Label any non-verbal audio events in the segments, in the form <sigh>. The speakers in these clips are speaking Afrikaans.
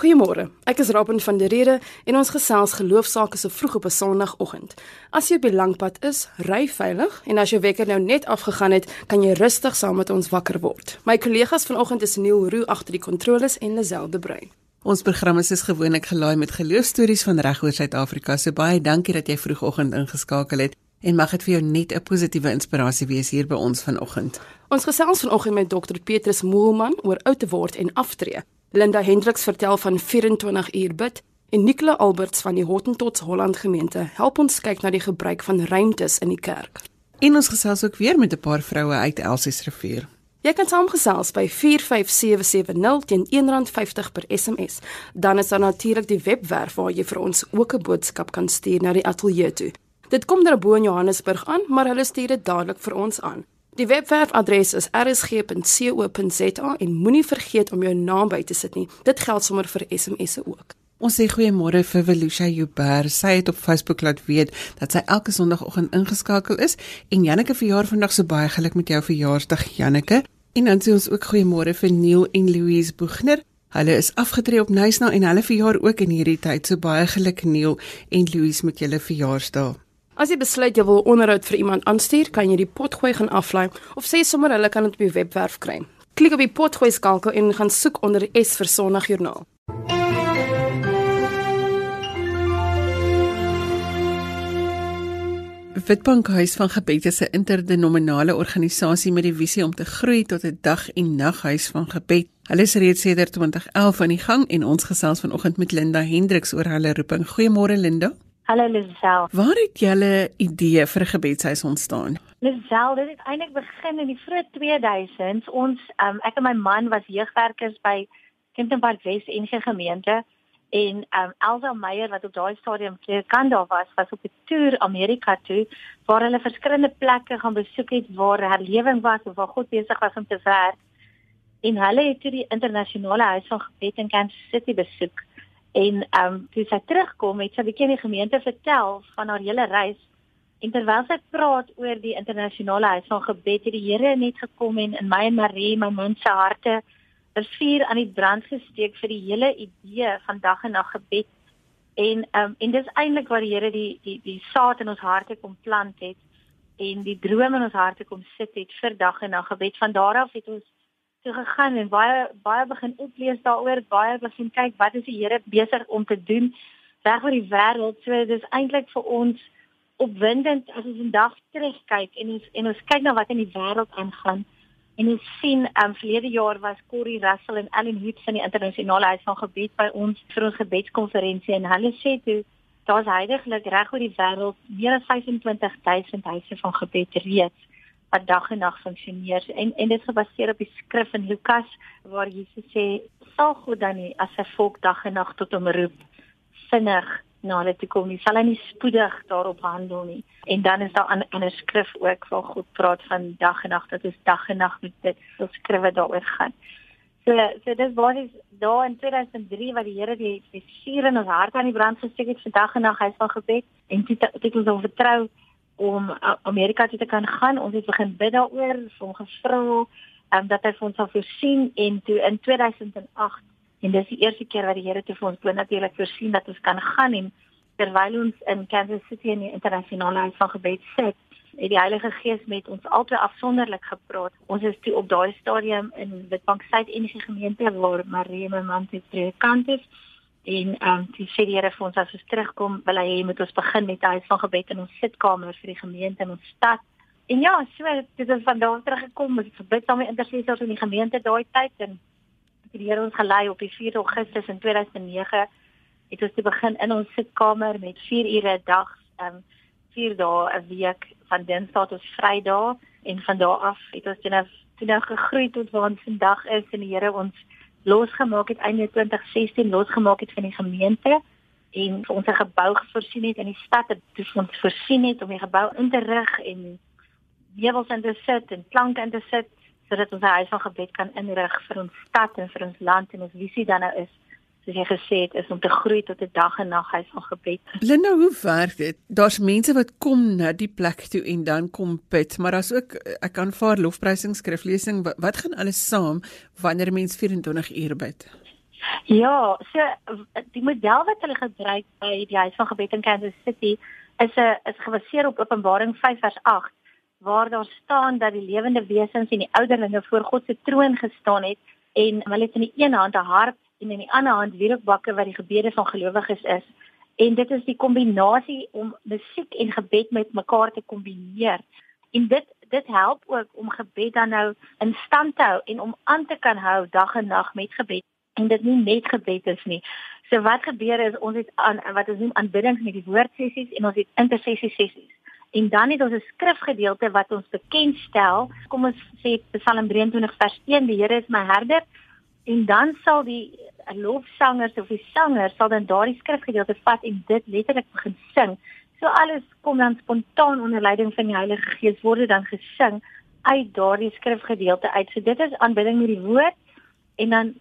Goeiemôre. Ek is Raben van der Rede en ons gesels geloofsaake se vroeg op 'n Sondagoggend. As jy op die langpad is, ry veilig en as jou wekker nou net afgegaan het, kan jy rustig saam met ons wakker word. My kollegas vanoggend is Neil Roo agter die kontroles en Lazelle de Bruin. Ons program is soos gewoonlik gelaai met geloofstories van regoor Suid-Afrika. So baie dankie dat jy vroegoggend ingeskakel het en mag dit vir jou net 'n positiewe inspirasie wees hier by ons vanoggend. Ons gesels vanoggend met Dr Petrus Moelman oor oud te word en aftree. Linda Hendriks vertel van 24 uur bid en Nicola Alberts van die Hottentots Holland gemeente help ons kyk na die gebruik van ruimtes in die kerk. En ons gesels ook weer met 'n paar vroue uit Elsies rivier. Jy kan saamgesels by 45770 teen R1.50 per SMS. Dan is daar natuurlik die webwerf waar jy vir ons ook 'n boodskap kan stuur na die ateljee toe. Dit kom daar bo in Johannesburg aan, maar hulle stuur dit dadelik vir ons aan. Die webwerfadres is rsg.co.za en moenie vergeet om jou naam by te sit nie. Dit geld sommer vir SMS'e ook. Ons sê goeiemôre vir Velusha Jouber. Sy het op Facebook laat weet dat sy elke Sondagoggend ingeskakel is en Janneke verjaar vandag so baie geluk met jou verjaarsdag Janneke. En dan sê ons ook goeiemôre vir Neil en Louise Boegner. Hulle is afgetree op Nysna en hulle verjaar ook in hierdie tyd. So baie geluk Neil en Louise met julle verjaarsdag. As jy besluit jy wil onderhoud vir iemand aanstuur, kan jy die potgooi gaan aflaai of sê sommer hulle kan dit op die webwerf kry. Klik op die potgooi skakel en gaan soek onder S vir Sondagjoernaal. Witbank Huis van Gebed is 'n interdenominale organisasie met die visie om te groei tot 'n dag en naghuis van gebed. Hulle is reeds sedert 2011 aan die gang en ons gesels vanoggend met Linda Hendriks oor hulle roeping. Goeiemôre Linda. Hallo Lisel. Waar het julle idee vir 'n gebedshuis ontstaan? Lisel, dit het eintlik begin in die vroeë 2000s. Ons um, ek en my man was jeugwerkers by Kinderpark Wes en sy gemeente en um, Elsa Meyer wat op daai stadium kan daar was, was op 'n toer Amerika toe waar hulle verskillende plekke gaan besoek het waar herlewing was of waar God besig was om te werk. En hulle het toe die internasionale huis van gebed in Kansas City besoek. En ehm um, toe sy terugkom, het sy 'n bietjie in die gemeente vertel van haar hele reis. En terwyl sy praat oor die internasionale huis van gebed, het die Here net gekom en in my en Marie, my man se harte, 'n vuur aan die brand gesteek vir die hele idee van dag en nag gebed. En ehm um, en dis eintlik waar die Here die die die saad in ons harte kom plant het en die drome in ons harte kom sit het vir dag en nag gebed. Van daar af het ons toe gegaan en baie baie begin oplees daaroor, baie begin kyk wat is die Here besig om te doen reg oor die wêreld. So dis eintlik vir ons opwindend as ons vandag terugkyk en ons en ons kyk na wat in die wêreld aangaan. En ons sien um verlede jaar was Corey Russell en Ellen Hoots van die internasionale huis van gebed by ons vir ons gebedskonferensie en hulle sê toe daar's heidaglik reg oor die wêreld meer as 25000 huise van gebed reeds wat dag en nag funksioneer. En en dit is gebaseer op die skrif in Lukas waar Jesus sê sal God dan nie as sy volk dag en nag tot hom roep vinnig na hulle toe kom nie? Sal hy nie spoedig daarop handel nie? En dan is daar 'n ander skrif ook waar God praat van dag en nag dat is dag en nag met dit so skrywe daaroor gaan. So so dis wat is daar in 2003 wat die Here die die vuur in ons hart aan die brand gesteek het vir dag en nag hy sal gebed. En dit het ons vertrou om Amerika toe te kan gaan. Ons het begin bid daaroor, hom gevra um, dat hy vir ons sal voorsien en toe in 2008 en dis die eerste keer wat die Here te vir ons bo natuurlik voorsien dat ons kan gaan en terwyl ons in Kansas City in die internasionale huis van gebed sit, het die Heilige Gees met ons albei afsonderlik gepraat. Ons is toe op daai stadium in Witbank Suid Enige gemeente waar Marie my man te predikant is en ehm um, die sê die Here vir ons as ons terugkom wil hy hê moet ons begin met 'n huis van gebed in ons sitkamer vir die gemeente in ons stad. En ja, so dit is van daar teruggekom, ons gebid saam met intercessors in die gemeente daai tyd en die Here ons gelei op die 4 Augustus in 2009 het ons te begin in ons sitkamer met 4 ure 'n dag, ehm um, 4 dae 'n week van Dinsdag tot Vrydag en van daar af het ons dan nou, nou gegroei tot waar ons vandag is en die Here ons losgemaak het einde 2016 losgemaak het van die gemeente en ons 'n gebou voorsien het in die stad het dus ons voorsien het om die gebou in te rig en meubels in te sit en planke in te sit sodat ons 'n huis van gebed kan inrig vir ons stad en vir ons land en ons visie dan nou is soos jy gesê het is om te groei tot 'n dag en nag huis van gebed. Linda, hoe werk dit? Daar's mense wat kom na die plek toe en dan kom bid, maar daar's ook ek kan vaar lofprysing, skriflesing, wat, wat gaan alles saam wanneer mens 24 uur bid? Ja, so die model wat hulle gebruik by die huis van gebed in Kansas City is 'n is gebaseer op Openbaring 5 vers 8 waar daar staan dat die lewende wesens en die ouderlinge voor God se troon gestaan het en hulle het in die een hand 'n harp en in die ander hand wierookbakke wat die gebede van gelowiges is. En dit is die kombinasie om musiek en gebed met mekaar te kombineer. En dit dit help ook om gebed dan nou in stand te hou en om aan te kan hou dag en nag met gebed en dit nie net gebed is nie. So wat gebeur is ons het aan wat ons noem aanbiddings met die woordsessies en ons het intersessie sessies. En dan het ons 'n skrifgedeelte wat ons bekendstel. Kom ons sê Psalm 23 vers 1: Die Here is my herder. En dan sal die lofsangers of die sangers sal dan daardie skrifgedeelte vat en dit letterlik begin sing. So alles kom dan spontaan onder leiding van die Heilige Gees word dan gesing uit daardie skrifgedeelte uit. So dit is aanbidding met die woord en dan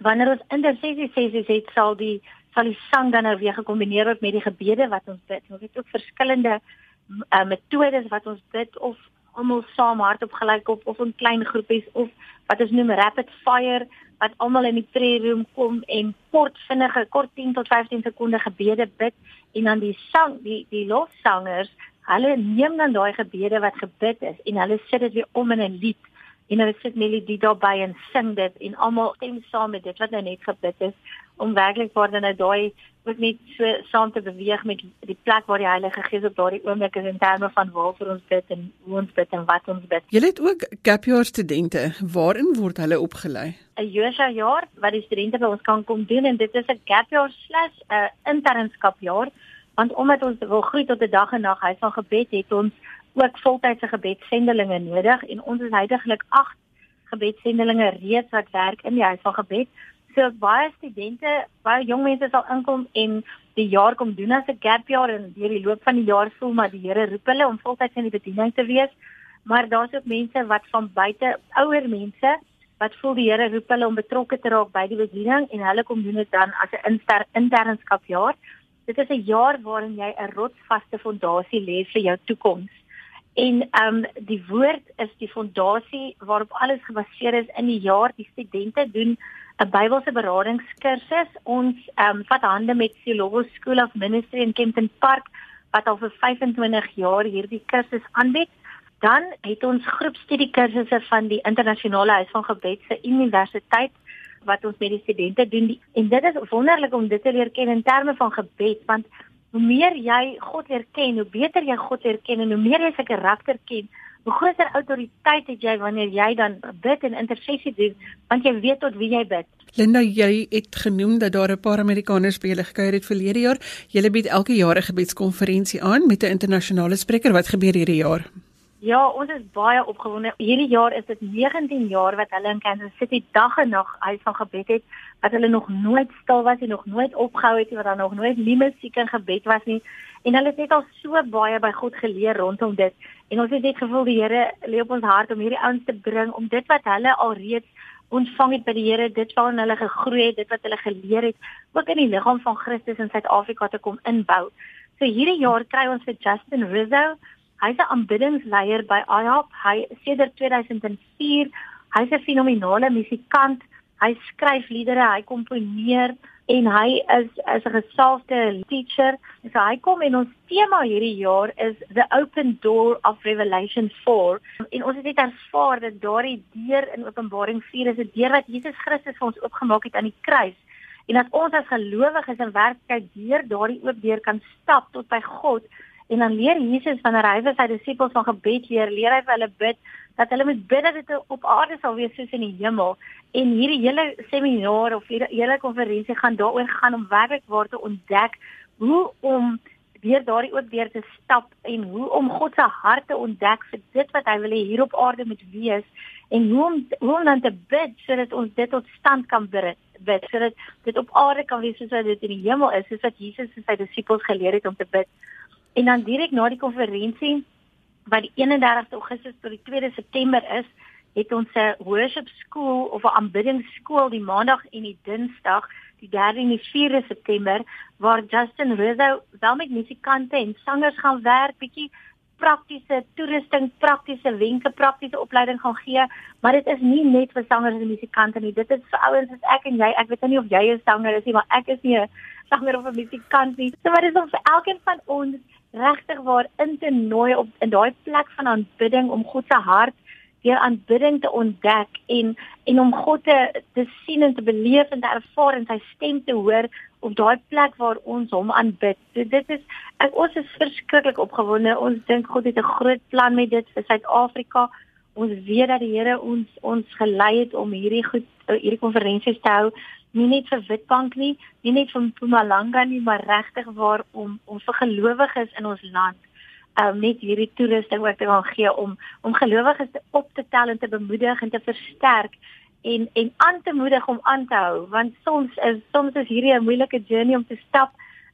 wanneer ons intersessie sessies het, sal die sal die sang dan nou weer gekombineer word met die gebede wat ons bid. Ons het ook verskillende uh, metodes wat ons bid of almal saam hardop gelyk op of in klein groepies of wat ons noem rapid fire wat almal in die prayer room kom en kort vinnige kort 10 tot 15 sekonde gebede bid en dan die sang die die lofsangers hulle neem dan daai gebede wat gebid is en hulle sit dit weer om in 'n lied en hulle sit melodie daarbey en sing dit en almal stem saam met dit wat nou net gebid is om werklik waar dan nou daai ook net so saam te beweeg met die plek waar die Heilige Gees op daardie oomblik is in terme van waar vir ons bid en hoe ons bid en wat ons bid. Julle het ook gapjaar studente. Waarin word hulle opgelei? 'n Josa jaar wat die studente by ons kan kom doen en dit is 'n gapjaar slash 'n internskapjaar want omdat ons wil groei tot 'n dag en nag huis van gebed het ons ook voltydse gebedsendelinge nodig en ons is heidaglik 8 gebedsendelinge reeds wat werk in die huis van gebed. So baie studente, baie jong mense sal inkom en die jaar kom doen as 'n gap jaar en deur die loop van die jaar voel maar die Here roep hulle om voltyds in die bediening te wees. Maar daar's ook mense wat van buite, ouer mense wat voel die Here roep hulle om betrokke te raak by die bediening en hulle kom doen dit dan as 'n inter, internskapjaar. Dit is 'n jaar waarin jy 'n rotsvaste fondasie lê vir jou toekoms. En ehm um, die woord is die fondasie waarop alles gebaseer is in die jaar die studente doen 'n Bybelse beradingskursus. Ons ehm um, vat hande met Theological School of Ministry in Kempton Park wat al vir 25 jaar hierdie kursus aanbied. Dan het ons groepstudiekursusse van die Internasionale Huis van Gebed se Universiteit wat ons met die studente doen. En dit is wonderlik om dit te leer ken in terme van gebed want hoe meer jy God leer ken, hoe beter jy God leer ken en hoe meer jy sy karakter ken, hoe groter autoriteit het jy wanneer jy dan bid en intersessie doen, want jy weet tot wie jy bid. Linda, jy het genoem dat daar 'n paar Amerikaners by julle gekuier het verlede jaar. Julle bied elke jaar 'n gebedskonferensie aan met 'n internasionale spreker. Wat gebeur hierdie jaar? Ja, ons is baie opgewonde. Hierdie jaar is dit 19 jaar wat hulle in Kansas City dag en nag huis van gebed het, wat hulle nog nooit stil was en nog nooit opgehou het, wat daar nog nooit nie musiek en gebed was nie. En hulle het net al so baie by God geleer rondom dit. En ons het net gevoel die Here lê op ons hart om hierdie ouens te bring om dit wat hulle al reeds ontvang het by die Here, dit waarin hulle gegroei het, dit wat hulle geleer het, ook in die liggaam van Christus in Suid-Afrika te kom inbou. So hierdie jaar kry ons vir Justin Rizzo Hy's 'n aanbiddingsleier by IHOP. Hy sedert 2004, hy's 'n fenominale musikant. Hy skryf liedere, hy komponeer en hy is is 'n gesalfde teacher. So hy kom en ons tema hierdie jaar is The Open Door of Revelation 4. En ons het net ervaar dat daardie deur in Openbaring 4 is 'n deur wat Jesus Christus vir ons oopgemaak het aan die kruis. En dat ons as gelowiges in werklikheid deur daardie oop deur kan stap tot by God En dan leer Jesus wanneer hy vir sy disippels van gebed leer, leer hy vir hulle bid dat hulle moet bid dat dit op aarde sal wees soos in die hemel. En hierdie hele seminar of hierdie hele konferensie gaan daaroor gaan om werklik waar te ontdek hoe om weer daardie oop deur te stap en hoe om God se hart te ontdek vir dit wat hy wil hê hier op aarde moet wees en hoe om hoe om dan te bid sodat ons dit tot stand kan bring bid sodat dit op aarde kan wees soos dit in die hemel is soos wat Jesus en sy disippels geleer het om te bid. En dan direk na die konferensie wat die 31 Augustus tot die 2 September is, het ons 'n worship school of 'n aanbiddingsskool die maandag en die dinsdag, die 3de en die 4de September waar Justin Rizzo wel met musikante en sangers gaan werk, bietjie praktiese toerusting, praktiese wenke, praktiese opleiding gaan gee, maar dit is nie net vir sangers en musikante nie. Dit is vir ouens soos ek en jy. Ek weet nie of jy 'n sanger is nie, maar ek is nie 'n sanger of 'n musikant nie. So wat is om vir elkeen van ons regtig waar in te nooi op in daai plek van aanbidding om God se hart deur aanbidding te ontdek en en om God te te sien en te beleef en te ervaar en sy stem te hoor op daai plek waar ons hom aanbid. So dit is ek ons is verskriklik opgewonde. Ons dink God het 'n groot plan met dit vir Suid-Afrika. Ons weet dat die Here ons ons gelei het om hierdie goed hierdie konferensies te hou nie net vir Witbank nie, nie net vir Mpumalanga nie, maar regtig waar om om vir gelowiges in ons land um net hierdie toerusting ook te gaan gee om om gelowiges op te tel en te bemoedig en te versterk en en aan te moedig om aan te hou. Want soms is soms is hierdie 'n moeilike journey om te stap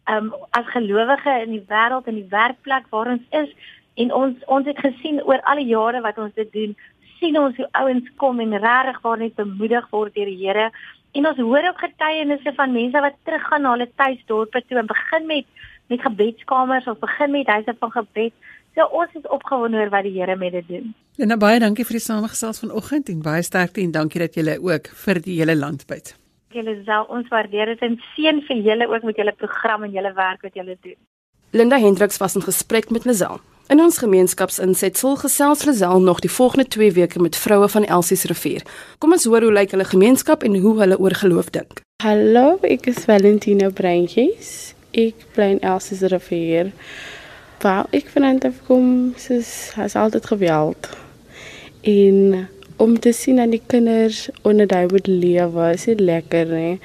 um as gelowige in die wêreld en die werkplek waar ons is. En ons ons het gesien oor al die jare wat ons dit doen sien ons hoe ouens kom en regtig waar net bemoedig word deur die Here en ons hoor ook getuienisse van mense wat teruggaan na hulle tuisdorpe toe en begin met met gebedskamers of begin met huise van gebed. So ons is opgewonde oor wat die Here met dit doen. Lena baie dankie vir die samegesels vanoggend en baie sterkte en dankie dat julle ook vir die hele land byt. Julle sal ons waardeer dit en seën vir julle ook met julle program en julle werk wat julle doen. Linda Hendriks was in gesprek met Lazelle. In ons gemeenskapsinsetsel gesels Lazelle nog die volgende 2 weke met vroue van Elsies rivier. Kom ons hoor hoe lyk hulle gemeenskap en hoe hulle oor geloof dink. Hallo, ek is Valentina Breintjes ek bly in Elsies rivier. Waar ek vanaand afkom, is has altyd geweld. En om te sien aan die kinders onder daai moet lewe, is dit lekker, né?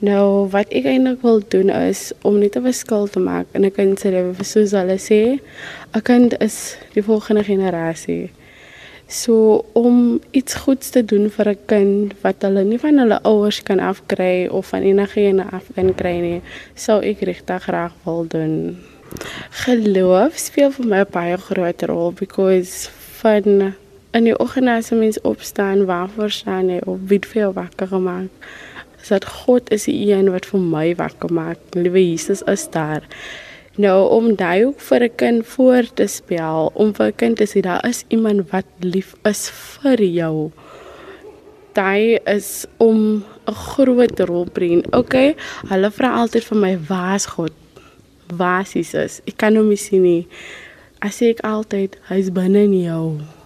Nou, wat ek eintlik wil doen is om net 'n verskil te maak in 'n kind se lewe, soos hulle sê, 'n kind is die volgende generasie. So om iets goeds te doen vir 'n kind wat hulle nie van hulle ouers kan afkry of van enigiemand af kan kry nie, sou ek regtig graag wil doen. Geloof speel vir my baie groot rol because van in die oggend as mens opstaan, waarvoor staan jy op? Wie het vir jou wakker gemaak? Dat God is die een wat vir my wakker maak. Liewe Jesus is daar. Nou om daai ook vir 'n kind voor te spel, om vir 'n kind te sê daar is iemand wat lief is vir jou. Daai is om 'n groot rol bring. Okay, hulle vra altyd vir my, "Waar is God? Waar is Jesus?" Ek kan hom nie sien nie. As ek altyd, "Hy's binne in jou."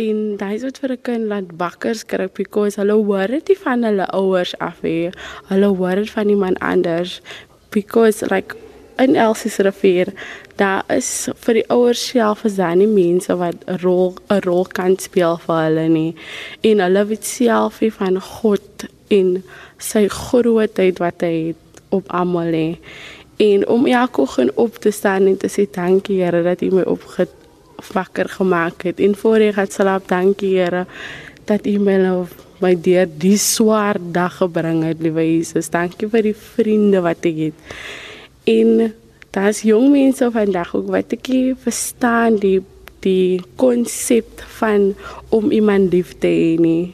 En daai is wat vir 'n kind laat wakker skrik because hulle hoor dit van hulle ouers af hè. Hulle hoor dit van iemand anders because like in Elsie se rivier, daar is vir die ouers self is daar nie mense wat 'n rol 'n rol kan speel vir hulle nie. En hulle weet self nie van God en sy grootheid wat hy het op almal nie. En om elke oggend op te staan en te sê dankie Here dat U my opge wakker gemaak het. En voor ek het slaap dankie Here dat U my nou my deur die swaar dag gebring het liewe Jesus. Dankie vir die vriende wat ek het. En daar's jong mense vandag ook wat ek verstaan die die konsep van om iemand lief te hê nie.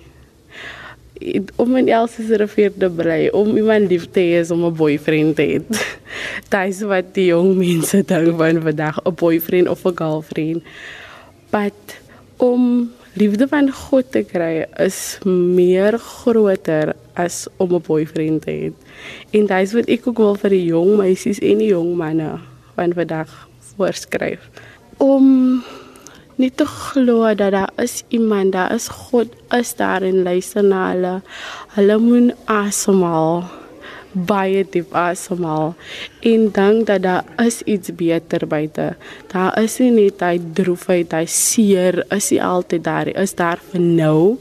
Om in Elsie se rivier te bly, om iemand lief te hê om 'n boyfriend te hê. <laughs> Dit is wat die jong mense dink van vandag, 'n boyfriend of 'n girlfriend. But om liefde van God te kry is meer groter as om 'n boyfriend te hê. En dit is wat ek ook wil vir die jong meisies en die jong manne van vandag voorskryf. Om net te glo dat daar is iemand, daar is God is daar en luister na hulle. Hulle moet asemhaal baie diep asemhaal en dink dat daar is iets beter buite. Daar is nie net hy droefheid, hy seer, is hy altyd daar, is daar vir nou.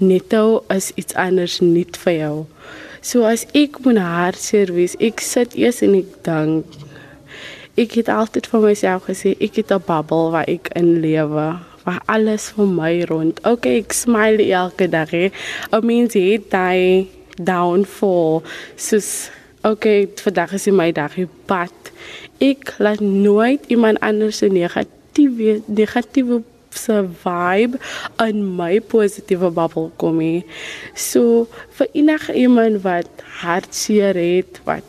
Netto is iets anders nie vir jou. So as ek moet hartseer wees, ek sit eers en ek dink ek het altyd vir myself gesê ek het 'n bubble waar ek in lewe waar alles vir my rond. Okay, ek smile elke dag. Hè. I mean, dit daai downfall. Soos okay, vandag is my dag, but ek laat nooit iemand anders se negatiewe negatiewe se vibe in my positiewe bubble kom nie. So vir enige iemand wat hartseer het, wat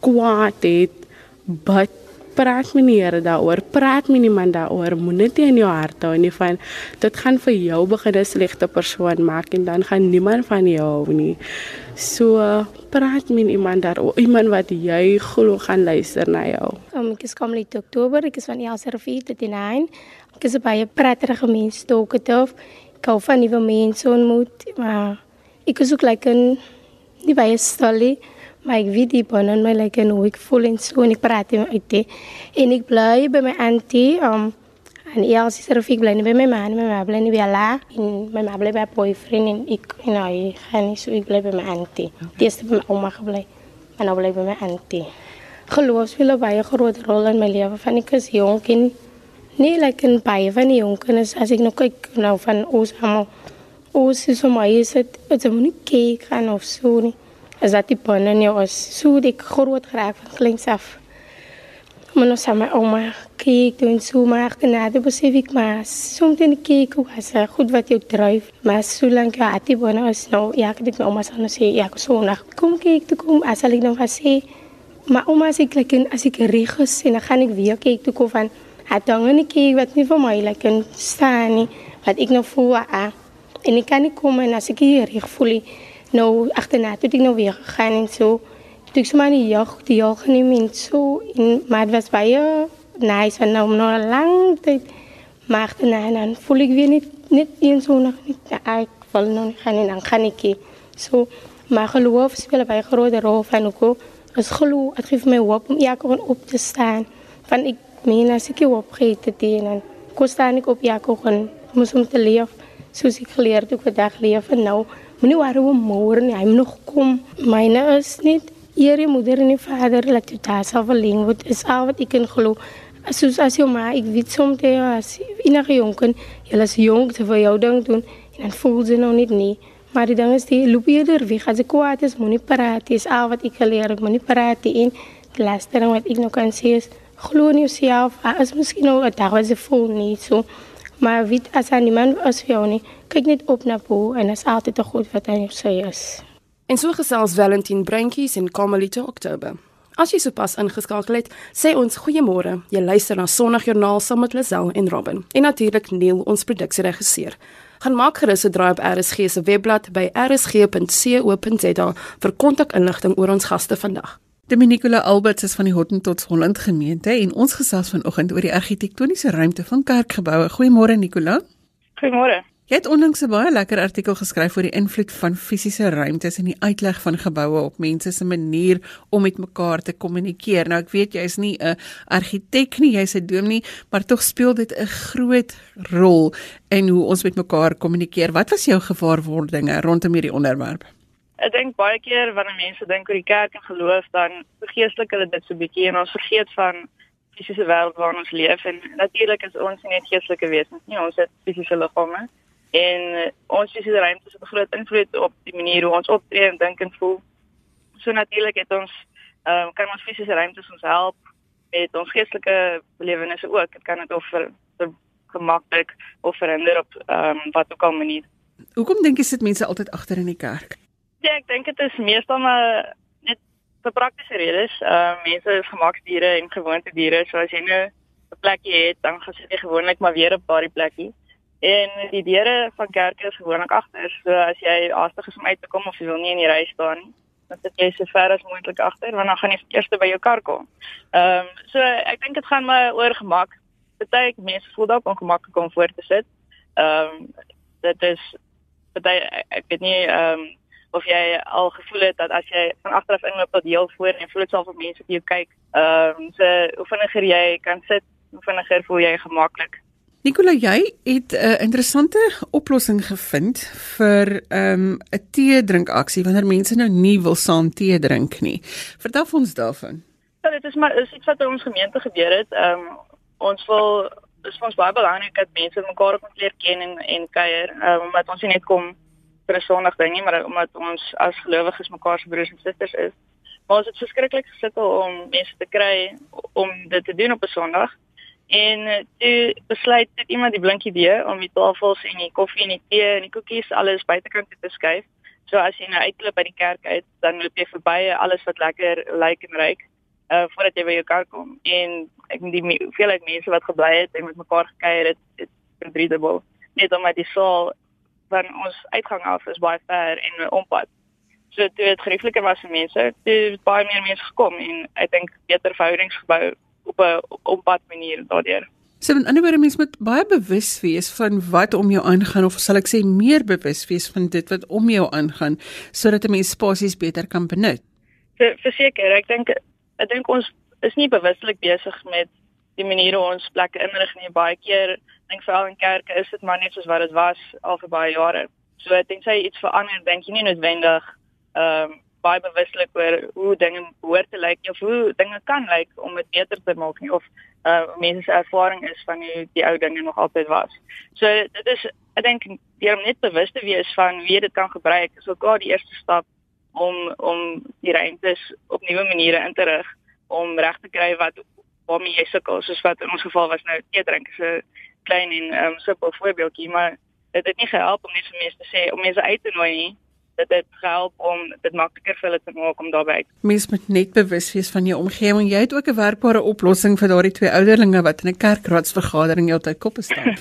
kwaad het, but praat met die Here daaroor, praat met iemand daaroor, moenie dit in jou hart hou nie van dit gaan vir jou begin 'n slegte persoon maak en dan gaan niemand van jou hou nie. So praat met iemand daaroor, iemand wat jy glo gaan luister na jou. Um, ek is kom lê Oktober, ek is van tot in Hein. Ek is baie prettige mens, talkative. Ek hou van nuwe mense ontmoet, maar ek is ook like 'n nie baie stolie maar ek weet diep in my like en hoe ek voel en so en ek praat met dit en ek bly by my auntie um en Elsie se refik bly by my man my ma bly nie by la en my ma bly by boyfriend en ek en hy gaan nie so ek bly by my auntie. Die eerste by my ouma gebly en nou bly by my auntie. Geloof speel 'n baie groot rol in my lewe van ek is jonk en nie like in baie van die jonk en as ek nou kyk nou van ons almal ons is so maar is dit dit moet nie kyk gaan of so nie is dat die panne nie was so dik groot geraak van kleins af. Maar nou saam met ouma kyk doen so maar na die besef maar soms dan kyk hoe as goed wat jou dryf maar so lank ja die panne is nou ja ek dink my ouma sê nou sê ja so na kom kyk toe kom as ek nou gaan sê maar ouma sê kyk en as ek reg is en dan gaan ek weer kyk toe kom van het dan nie kyk wat nie vir my like staan nie wat ek nou voel ah. En ek kan nie kom en as ek hier reg voel nie nou agterna toe ek nou weer gegaan en so toe ek so maar die jag die jag geneem en so en maar dit was baie nice van nou nog lang tyd maar agterna en dan voel ek weer net net een so nog net ek val nou nie gaan en dan gaan ek so maar geloof speel baie groot rol van ook as geloof het gee my hoop om elke keer op te staan van ek meen as ek op gee te dien en kon staan ek op elke keer moes om te leef soos ek geleer het ek vandag leef en nou Moenie worry oor môre nie. Hy moet nog kom. Myne is net eer die moeder en vader laat jy daar sal verling word. Is al wat ek kan glo. Soos as jou ma, ek weet soms jy as enige jonken, jy is jonk te vir jou ding doen en dan voel jy nou net nie. Maar die ding is die loop eerder weg. As ek kwaad is, moenie praat. Dis al wat ek geleer het. Moenie praat nie. Die laaste ding wat ek nou kan sê is glo in jouself. As miskien nou 'n dag was jy voel nie so Maar weet as aan iemand as vir jou nie, kyk net op na bo en is altyd te goed wat hy sê is. En so gesels Valentin Breintjies en Kamalito Oktober. As jy sopas ingeskakel het, sê ons goeiemôre. Jy luister na Sondagjoernaal saam met Lisel en Robin. En natuurlik Neil, ons produksieregisseur. Gaan maak gerus 'n draai op RSG se webblad by rsg.co.za vir kontakinligting oor ons gaste vandag. Dominicola Alberts is van die Hottentots Holland gemeente en ons gesels vanoggend oor die argitektoniese ruimte van kerkgeboue. Goeiemôre Nicola. Goeiemôre. Jy het onlangs 'n baie lekker artikel geskryf oor die invloed van fisiese ruimtes en die uitleg van geboue op mense se manier om met mekaar te kommunikeer. Nou ek weet jy is nie 'n argitek nie, jy's 'n dominee, maar tog speel dit 'n groot rol in hoe ons met mekaar kommunikeer. Wat was jou gewaarwordinge rondom hierdie onderwerp? Ek dink baie keer wanneer mense dink oor die kerk en geloof, dan vergeeslik hulle dit so 'n bietjie en ons vergeet van fisiese wêreld waarin ons leef en natuurlik is ons nie net geestelike wesens nie, ons het fisiese liggame en uh, ons fisiese ruimte het 'n groot invloed op die manier hoe ons optree en dink en voel. So natuurlik het ons ehm um, kan ons fisiese ruimtes ons help met ons geestelike belewennisse ook. Dit kan dit of vir, vir gemaklik of verhinder op ehm um, wat ook al manier. Hoekom dink jy sit mense altyd agter in die kerk? Ja, ek dink dit is meestal maar net vir praktiese redes. Ehm uh, mense is gemaksdiere en gewoontediere, so as jy nou 'n plekkie het, dan gaan jy gewoonlik maar weer op daardie plekkie. En die deure van kerke is gewoonlik agter. So as jy haastig is om uit te kom of jy wil nie in die ry staan nie, dan sit jy so ver as moontlik agter, want dan gaan jy eers by jou kar kom. Ehm um, so ek dink dit gaan maar oor gemak. Party mense voel dalk ongemaklik om voor te sit. Ehm um, dit is party ek weet nie ehm um, of jy al gevoel het dat as jy van agteraf inloop tot heel voor en voel dit sal vir mense vir jou kyk. Ehm um, so hoe vinniger jy kan sit, hoe vinniger voel jy gemaklik. Nicola, jy het 'n uh, interessante oplossing gevind vir ehm, 'n um, tee drink aksie wanneer mense nou nie wil saam tee drink nie. Vertel ons daarvan. Ja, dit is maar is iets wat in ons gemeente gebeur het. Ehm um, ons wil vir ons baie belangrik dat mense mekaar op 'n leer ken en en kuier, um, omdat ons nie net kom vir 'n Sondag nie, maar omdat ons as gelowiges mekaar se broers en susters is. Maar ons het verskriklik gesukkel om mense te kry om dit te doen op 'n Sondag. En toe besluit dit iemand die blink idee om die tafels en die koffie en die tee en die koekies alles buitekant te skuif. So as jy nou uitloop by die kerk uit, dan loop jy verby alles wat lekker lyk en ruik. uh voordat jy by jou kar kom en ek die hoeveelheid mense wat gebly het en met mekaar gekuier het, het verdrietebaar net omdat die saal van ons uitgang af is baie ver en ompad. So toe het geriefliker was vir mense, toe het baie meer mense gekom en ek dink beter verhoudings gebou op 'n ompad manier daardeur. So in ander woorde mens moet baie bewus wees van wat om jou aangaan of sal ek sê meer bewus wees van dit wat om jou aangaan sodat 'n mens spasies beter kan benut. Verseker, ek dink ek dink ons is nie bewuslik besig met die maniere hoe ons plekke inrig nie. Baie keer dink veral in kerke is dit maar net soos wat dit was al vir baie jare. So ek dink sy iets verander, dink jy nie noodwendig ehm um, baie bewuslik oor hoe dinge behoort te lyk of hoe dinge kan lyk om dit beter te maak nie of uh mense se ervaring is van hoe die ou dinge nog altyd was. So dit is ek dink deur om net bewus te wees van wie dit kan gebruik is ook al die eerste stap om om die ruimtes op nuwe maniere in te rig om reg te kry wat waarmee jy sukkel soos wat in ons geval was nou tee drink is 'n klein en um simpel voorbeeldjie maar dit het nie gehelp om net vir mense te sê om mense uit te nooi nie dit het gehelp om dit makliker vir hulle te maak om daarby. Mens moet net bewus wees van jou omgewing. Jy het ook 'n werkbare oplossing vir daardie twee ouderlinge wat in 'n kerkraadsvergadering heeltyd koppe staan.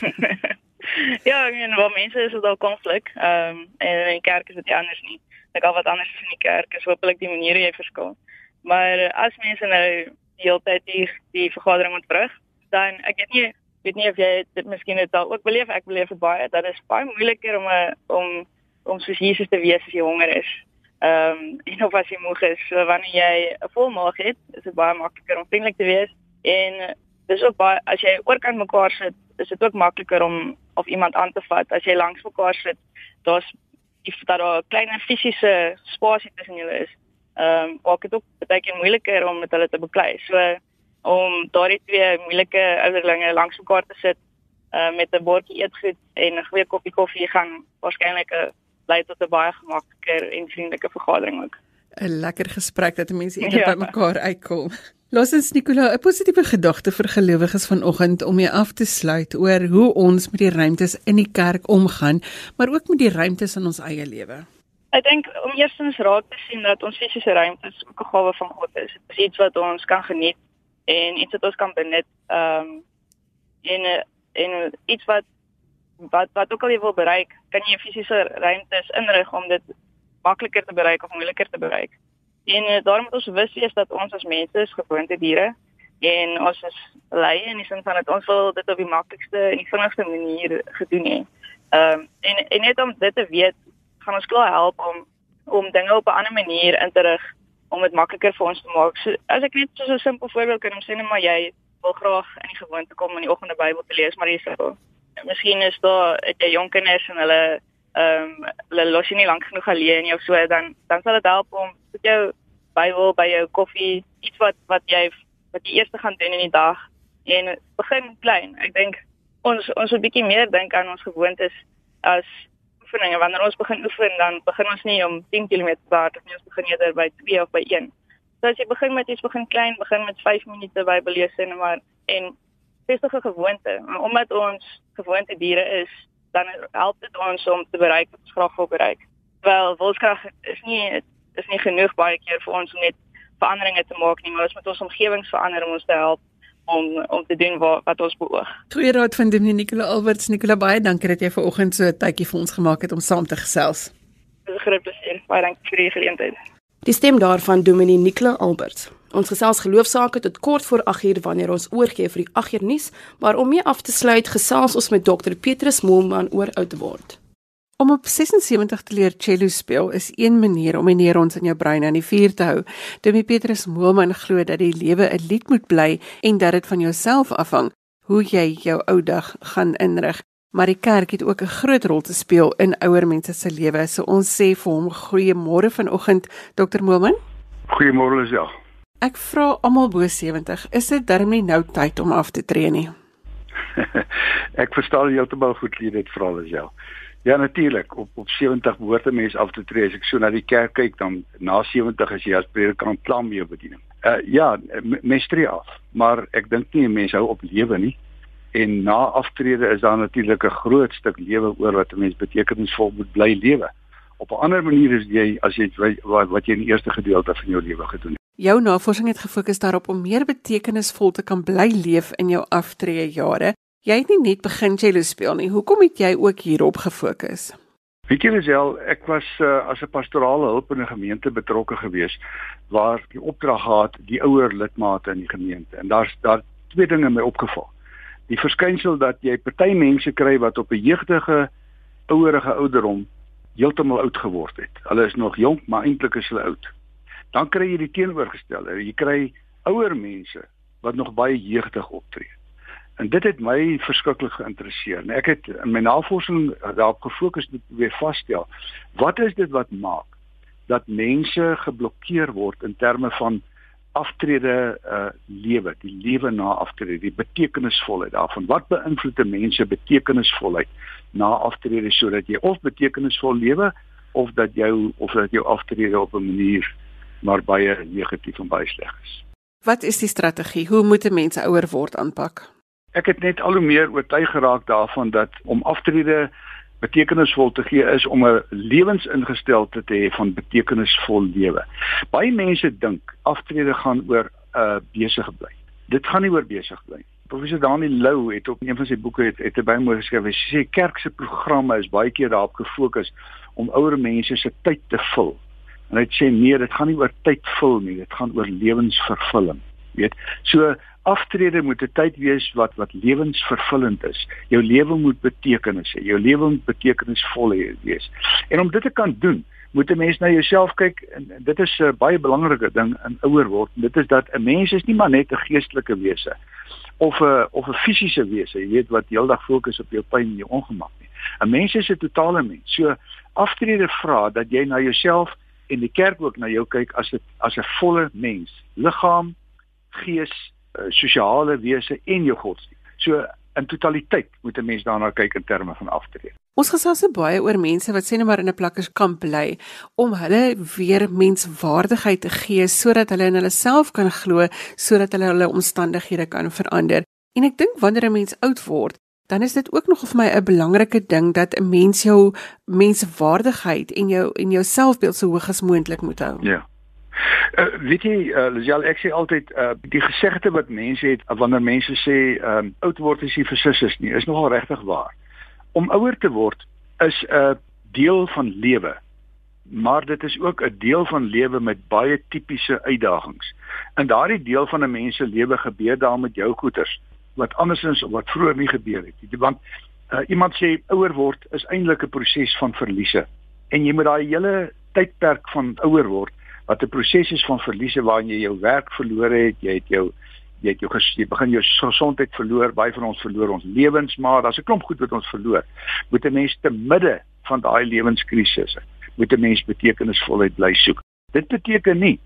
<laughs> ja, en waar mense is dit al konflik. Ehm um, en in die kerk is dit anders nie. Ek al wat anders is in die kerk is hopelik die maniere jy verskil. Maar as mense nou die hele tyd die die vergadering ontbrug, dan ek weet nie weet nie of jy dit miskien het al ook beleef ek beleef dit baie dat is baie moeiliker om 'n om om soos Jesus te wees as jy honger is. Ehm um, en of as jy moeg is, so wanneer jy 'n vol maag het, is dit baie makliker om vriendelik te wees en dis ook baie as jy oorkant mekaar sit, is dit ook makliker om of iemand aan te vat as jy langs mekaar sit. Daar's if daar 'n klein fisiese spasie tussen julle is. Ehm um, maak dit ook baie keer moeiliker om met hulle te beklei. So om daardie twee moeilike ouderlinge langs mekaar te sit uh, met 'n bordjie eetgoed en 'n goeie koppie koffie gaan waarskynlik 'n lei tot 'n baie gemakliker en vriendelike vergadering ook. 'n Lekker gesprek dat mense eendag ja. by mekaar uitkom. Los ons Nicola 'n positiewe gedagte vir gelowiges vanoggend om mee af te sluit oor hoe ons met die ruimtes in die kerk omgaan, maar ook met die ruimtes in ons eie lewe. Ek dink om eerstens raak te sien dat ons fisiese ruimtes ook 'n gawe van God is. Dit is iets wat ons kan geniet en iets wat ons kan benut. Ehm um, en en iets wat wat wat ook al jy wil bereik, kan jy fisiese ruimtes inrig om dit makliker te bereik of moeiliker te bereik. En uh, daarom moet ons bewus wees dat ons as mense is gewoonte diere en ons is lei in die sin van dat ons wil dit op die maklikste en die vinnigste manier gedoen het. Ehm um, en en net om dit te weet, gaan ons klaar help om om dinge op 'n ander manier in te rig om dit makliker vir ons te maak. So as ek net so 'n simpel voorbeeld kan sê net maar jy wil graag in die gewoonte kom om in die oggend die Bybel te lees, maar jy sê miskien is daar jy jonk kinders en hulle ehm um, hulle los nie lank genoeg alleen of so dan dan sal dit help om met jou Bybel by jou koffie iets wat wat jy wat jy eers gaan doen in die dag en begin klein. Ek dink ons ons moet bietjie meer dink aan ons gewoontes as oefeninge. Wanneer ons begin oefen, dan begin ons nie om 10 km te hard of nie, ons begin eerder by 2 of by 1. So as jy begin met iets begin klein, begin met 5 minute Bybel lees en maar en vestige gewoonte. Omdat ons gewoonte diere is, dan help dit ons om te bereik wat ons graag wil bereik. Wel, wilskrag is nie is nie genoeg baie keer vir ons om net veranderinge te maak nie, maar ons moet ons omgewings verander om ons te help om om te doen wat wat ons beoog. Goeie raad van Dominee Nicola Alberts. Nicola, baie dankie dat jy ver oggend so 'n tydjie vir ons gemaak het om saam te gesels. Dis 'n groot plesier. Baie dankie vir die geleentheid. Die stem daarvan Dominee Nicola Alberts. Ons gesels geloofsaake tot kort voor 8uur wanneer ons oorgee vir die 8uur nuus, maar om mee af te sluit, gesels ons met Dr Petrus Moelman oor oud word. Om op 76 te leer cello speel is een manier om die neurons in jou brein aan die vuur te hou. Dominee Petrus Moelman glo dat die lewe 'n lied moet bly en dat dit van jouself afhang hoe jy jou ou dag gaan inrig. Maar die kerk het ook 'n groot rol te speel in ouer mense se lewe. So ons sê vir hom goeiemôre vanoggend, Dr Moelman. Goeiemôre Lisel. Ek vra almal bo 70, is dit darm nie nou tyd om af te tree nie? <laughs> ek verstaan heeltemal goed wie dit vra is ja. Ja natuurlik, op op 70 behoort 'n mens af te tree. As ek so na die kerk kyk, dan na 70 is jy as predikant klaar met jou bediening. Uh ja, mens tree af, maar ek dink nie 'n mens hou op lewe nie. En na aftrede is daar natuurlik 'n groot stuk lewe oor wat 'n mens betekenisvol moet bly lewe. Op 'n ander manier is jy as jy wat, wat jy in die eerste gedeelte van jou lewe gedoen het. Jou navorsing het gefokus daarop om meer betekenisvol te kan bly leef in jou aftree jare. Jy het nie net begin cello speel nie. Hoekom het jy ook hierop gefokus? Weet jy Lisel, ek was uh, as 'n pastorale hulp in 'n gemeente betrokke geweest waar die opdrag gehad die ouer lidmate in die gemeente en daar's daar twee dinge my opgeval. Die verskynsel dat jy party mense kry wat op 'n jeugdige ouerige ouderdom heeltemal oud geword het. Hulle is nog jonk, maar eintlik is hulle oud. Dan kry jy die teenoorgestelde. Jy kry ouer mense wat nog baie jeugdig optree. En dit het my verskriklik geïnteresseer. En ek het in my navorsing daarop gefokus om weer vasstel, wat is dit wat maak dat mense geblokkeer word in terme van aftrede uh lewe, die lewe na aftrede, die betekenisvolheid daarvan. Wat beïnvloed 'n mens se betekenisvolheid na aftrede sodat jy of betekenisvol lewe of dat jou of dat jou aftrede op 'n manier maar baie negatief en baie sleg is. Wat is die strategie? Hoe moet mense ouer word aanpak? Ek het net al hoe meer oortuig geraak daarvan dat om aftrede betekenisvol te gee is om 'n lewensingesteldheid te hê van betekenisvol lewe. Baie mense dink aftrede gaan oor uh, besige bly. Dit gaan nie oor besig bly nie. Professor Daniel Lou het op een van sy boeke het, het baie mooi geskryf. Hy sê kerk se programme is baie keer daarop gefokus om ouer mense se tyd te vul. En hy sê nee, dit gaan nie oor tyd vul nie, dit gaan oor lewensvervulling. Weet? So aftrede moet 'n tyd wees wat wat lewensvervullend is. Jou lewe moet betekenis hê. Jou lewe moet betekenisvol wees. En om dit te kan doen, moet 'n mens na jouself kyk en dit is 'n baie belangrike ding in ouer word. Dit is dat 'n mens is nie maar net 'n geestelike wese of 'n of 'n fisiese wese, jy weet wat heeldag fokus op jou pyn en jou ongemak nie. 'n Mens is 'n totale mens. So aftrede vra dat jy na jouself en die kerk ook na jou kyk as 'n as 'n volle mens, liggaam, gees, Eh, sosiale wese en jou godsdienst. So in totaliteit moet 'n mens daarna kyk in terme van aftrede. Ons gesels se baie oor mense wat sê net maar in 'n plakkerskamp bly om hulle weer menswaardigheid te gee sodat hulle in hulle self kan glo sodat hulle hulle omstandighede kan verander. En ek dink wanneer 'n mens oud word, dan is dit ook nog vir my 'n belangrike ding dat 'n mens jou menswaardigheid en jou en jou selfbeeld so hoog as moontlik moet hou. Ja. Uh, weet jy, uh, Lisel, ek sê altyd uh, die gesegde wat mense het wanneer mense sê um, oud word is nie versusses nie, is nogal regtig waar. Om ouer te word is 'n uh, deel van lewe. Maar dit is ook 'n deel van lewe met baie tipiese uitdagings. In daardie deel van 'n mens se lewe gebeur daar met jou goeters wat andersins wat vroeër nie gebeur het nie. Want uh, iemand sê ouer word is eintlik 'n proses van verliese. En jy moet daai hele tydperk van ouer word wat 'n proses is van verliese waarin jy jou werk verloor het, jy het jou jy het jou jy begin jou gesondheid verloor, baie van ons verloor ons lewens, maar daar's 'n klomp goed wat ons verloor. Moet 'n mens te midde van daai lewenskrisisse, moet 'n mens betekenisvolheid bly soek. Dit beteken nie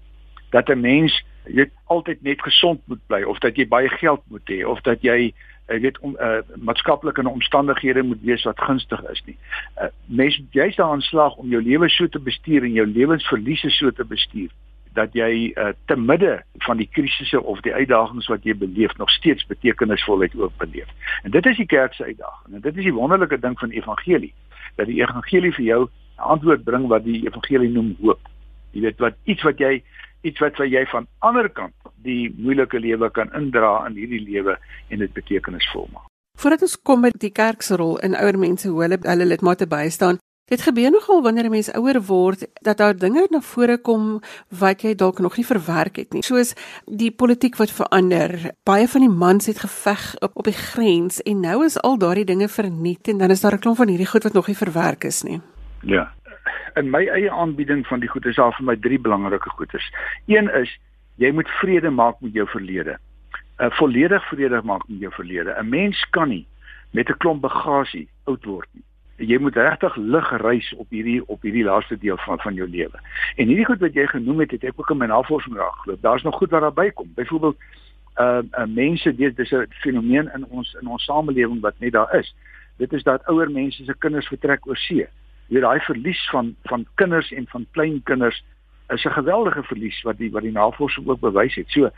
dat 'n mens jy altyd net gesond moet bly of dat jy baie geld moet hê of dat jy jy weet om uh, maatskaplike omstandighede moet wees wat gunstig is nie. Uh, mens jy's daaraan slag om jou lewe so te bestuur en jou lewensverliese so te bestuur dat jy uh, te midde van die krisisse of die uitdagings wat jy beleef nog steeds betekenisvolheid ook beleef. En dit is die kerk se uitdaging. En dit is die wonderlike ding van die evangelie dat die evangelie vir jou 'n antwoord bring wat die evangelie noem hoop. Jy weet wat iets wat jy iets wat jy van ander kant die moeilike lewe kan indra in hierdie lewe en dit betekenisvol maak. Voordat ons kom met die kerk se rol in ouer mense hoe hulle hulle lidmate bystaan, dit gebeur nogal wanneer 'n mens ouer word dat daar dinge na vore kom wat jy dalk nog nie verwerk het nie. Soos die politiek wat verander. Baie van die mans het geveg op op die grens en nou is al daardie dinge verniet en dan is daar 'n klomp van hierdie goed wat nog nie verwerk is nie. Ja. In my eie aanbieding van die goed is daar vir my drie belangrike goeders. Een is jy moet vrede maak met jou verlede. 'n uh, Volledig vrede maak met jou verlede. 'n Mens kan nie met 'n klomp bagasie oud word nie. Jy moet regtig lig reis op hierdie op hierdie laaste deel van van jou lewe. En hierdie goed wat jy genoem het, het ek ook in my navorsing raakgeloop. Daar's nog goed wat daarbey kom. Byvoorbeeld uh, uh mense dit dis 'n fenomeen in ons in ons samelewing wat net daar is. Dit is dat ouer mense se kinders vertrek oor see. Jy daai verlies van van kinders en van kleinkinders is 'n geweldige verlies wat die wat die navorsing ook bewys het. So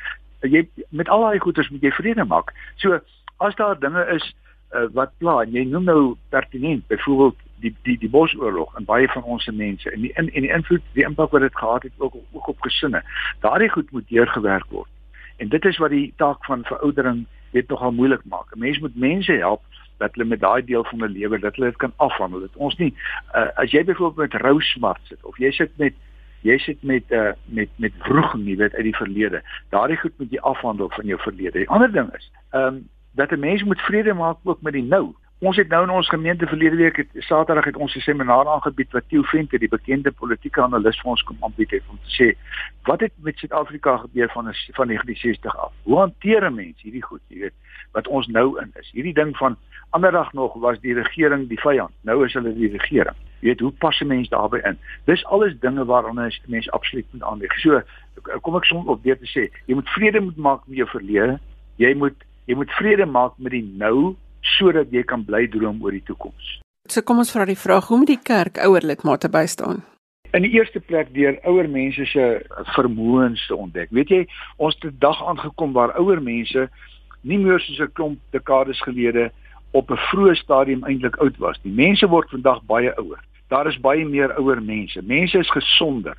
jy met al daai goeders moet jy vrede maak. So as daar dinge is uh, wat pla en jy noem nou pertinent byvoorbeeld die die die bosoorlog en baie van ons se mense en die in en die invloed die impak wat dit gehad het ook ook op gesinne. Daardie goed moet deurgewerk word. En dit is wat die taak van veroudering weet nogal moeilik maak. 'n Mens moet mense help dat hulle met daai deel van hulle lewe dat hulle dit kan afhandel. Dit ons nie uh, as jy byvoorbeeld met rou smart sit of jy sit met jy sit met uh, met met vroeging, jy weet uit die verlede. Daardie goed moet jy afhandel van jou verlede. Die ander ding is, ehm um, dat 'n mens moet vrede maak ook met die nou. Ons het nou in ons gemeente verlede week het Saterdag het ons 'n seminaar aangebied wat Theo Venter, die bekende politieke analis vir ons kom aanbied het om te sê wat het met Suid-Afrika gebeur van van 1960 af? Hoe hanteer 'n mens hierdie goed, jy weet, wat ons nou in is? Hierdie ding van anderdag nog was die regering die vyand. Nou is hulle die regering. Jy weet, hoe pas 'n mens daarbey in? Dis alles dinge waaraan 'n mens absoluut moet aanleg. So, kom ek soms op weer te sê, jy moet vrede moet maak met jou verlede. Jy moet jy moet vrede maak met die nou sodat jy kan bly droom oor die toekoms. So kom ons vra die vraag, hoe moet die kerk ouer lidmate bystaan? In die eerste plek deur ouer mense se vermoëns te ontdek. Weet jy, ons het 'n dag aangekom waar ouer mense nie meer soos 'n klomp dekades gelede op 'n vroeë stadium eintlik oud was. Die mense word vandag baie ouer. Daar is baie meer ouer mense. Mense is gesonder.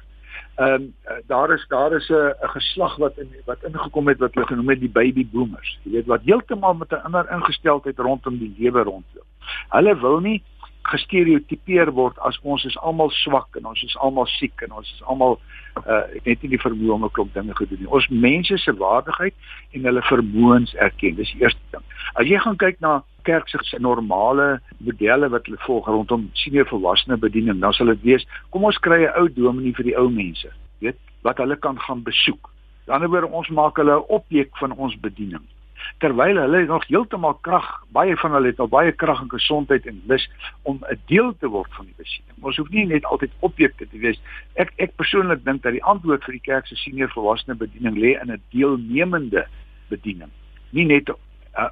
Ehm um, daar is daar is 'n geslag wat in wat ingekom het wat hulle genoem het die baby boomers. Jy weet wat heeltemal met 'n ander ingesteldheid rondom die lewe rondloop. Hulle wil nie gestereotipeer word as ons is almal swak en ons is almal siek en ons is almal uh net nie die vermoë om 'n klomp dinge te doen nie. Ons mense se waardigheid en hulle vermoëns erken. Dis die eerste ding. As jy gaan kyk na kerk se normale modelle wat hulle volg rondom senior volwassene bediening, dan sal dit wees kom ons kry 'n ou dominee vir die ou mense, weet, wat hulle kan gaan besoek. Aan die ander wyse ons maak hulle 'n objek van ons bediening terwyl hulle nog heeltemal krag, baie van hulle het al baie krag en gesondheid en lus om 'n deel te word van die bediening. Ons hoef nie net altyd objekte te wees. Ek ek persoonlik dink dat die antwoord vir die kerk se senior volwassene bediening lê in 'n deelnemende bediening. Nie net 'n 'n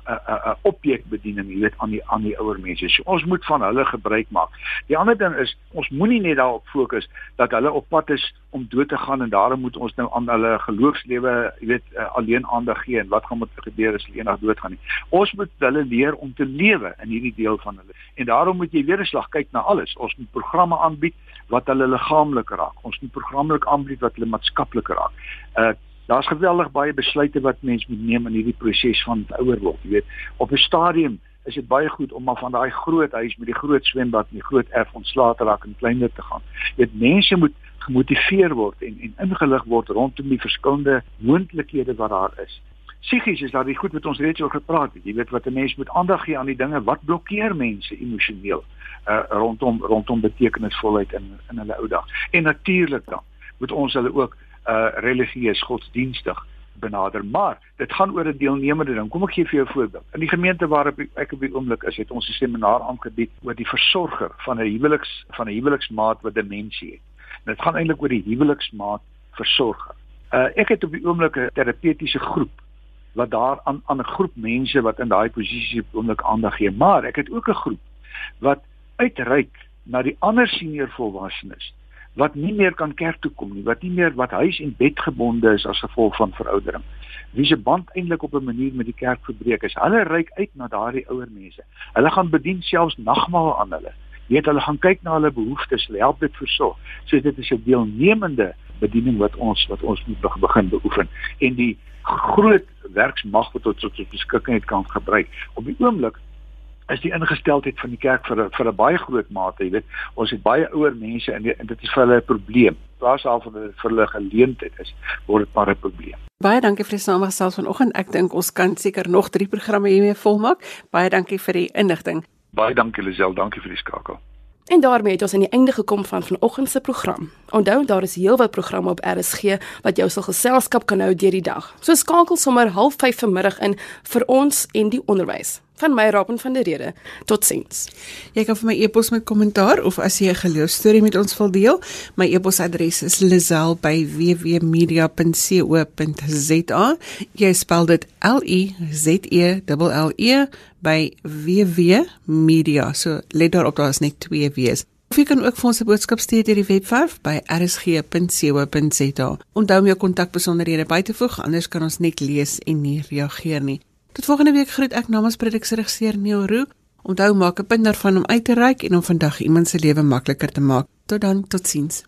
'n objekbediening, jy weet, aan die aan die ouer mense. So ons moet van hulle gebruik maak. Die ander ding is ons moenie net daarop fokus dat hulle op pad is om dood te gaan en daarom moet ons nou aan hulle geloofslewe, jy weet, uh, alleen aandag gee en wat gaan met gebeur as hulle eendag doodgaan nie. Ons moet hulle leer om te lewe in hierdie deel van hulle. En daarom moet jy weer 'n slag kyk na alles. Ons moet programme aanbied wat hulle liggaamlik raak. Ons moet programme aanbied wat hulle maatskaplik raak. Uh daar's geweldig baie besluite wat mens moet neem in hierdie proses van ouer word, jy weet. Op 'n stadium is dit baie goed om maar van daai groot huis met die groot swembad en die groot erf ontslae te raak en kleiner te gaan. Jy weet, mense moet gemotiveer word en en ingelig word rondom die verskillende moontlikhede wat daar is. Psigies is daar die goed wat ons reeds oor gepraat het. Jy weet wat 'n mens moet aandag gee aan die dinge wat blokkeer mense emosioneel uh rondom rondom betekenisvolheid in in hulle ou dae. En natuurlik dan moet ons hulle ook uh religieus godsdienstig benader. Maar dit gaan oor 'n deelnemende ding. Kom ek gee vir jou 'n voorbeeld. In die gemeente waar ek op die oomblik is het ons 'n seminaar aangebied oor die versorger van 'n huweliks van 'n huweliksmaat wat demensie het. En dit gaan eintlik oor die huweliksmaat versorger. Uh ek het op die oomblik 'n terapeutiese groep wat daar aan aan 'n groep mense wat in daai posisie oomblik aandag gee. Maar ek het ook 'n groep wat uitreik na die ander senior volwassenes wat nie meer kan kerk toe kom nie, wat nie meer wat huis en bed gebonde is as gevolg van veroudering. Wie se band eintlik op 'n manier met die kerk verbreek is. Hulle reik uit na daardie ouer mense. Hulle gaan bedien selfs nagmaal aan hulle. Jy weet hulle gaan kyk na hulle behoeftes, hulle help dit versorg. So dit is 'n deelnemende bediening wat ons wat ons moet begin beoefen en die groot werksmag wat tot tot beskikking het kan gebruik. Op die oomblik is die ingesteldheid van die kerk vir 'n vir 'n baie groot mate, jy weet. Ons het baie ouer mense en, en dit is vir hulle 'n probleem. Plaas al vir hulle vir hulle geleentheid is, word dit maar 'n probleem. Baie dankie vir die samestelling vanoggend. Ek dink ons kan seker nog 3 programme hiermee volmaak. Baie dankie vir die inligting. Baie dankie Lisel, dankie vir die skakel. En daarmee het ons aan die einde gekom van vanoggend se program. Onthou daar is heelwat programme op RSG wat jou sal geselskap kan hou deur die dag. So skakel sommer 05:30 vanmiddag in vir ons en die onderwys van my Rapen van der Rede. Totsiens. Jy kan vir my e-pos met kommentaar of as jy 'n geloostorie met ons wil deel, my e-posadres is lizel@wwmedia.co.za. Jy spel dit L I Z E L L E by wwmedia. So let daarop daar is net twee W's. Of jy kan ook vir ons 'n boodskap stuur deur die webwerf by rsg.co.za. Onthou om jou kontakbesonderhede by te voeg, anders kan ons net lees en nie reageer nie. Tot volgende week groet ek namens produksieregisseur Neil Roo. Onthou maak 'n punt daarvan om uit te reik en om vandag iemand se lewe makliker te maak. Tot dan, totsiens.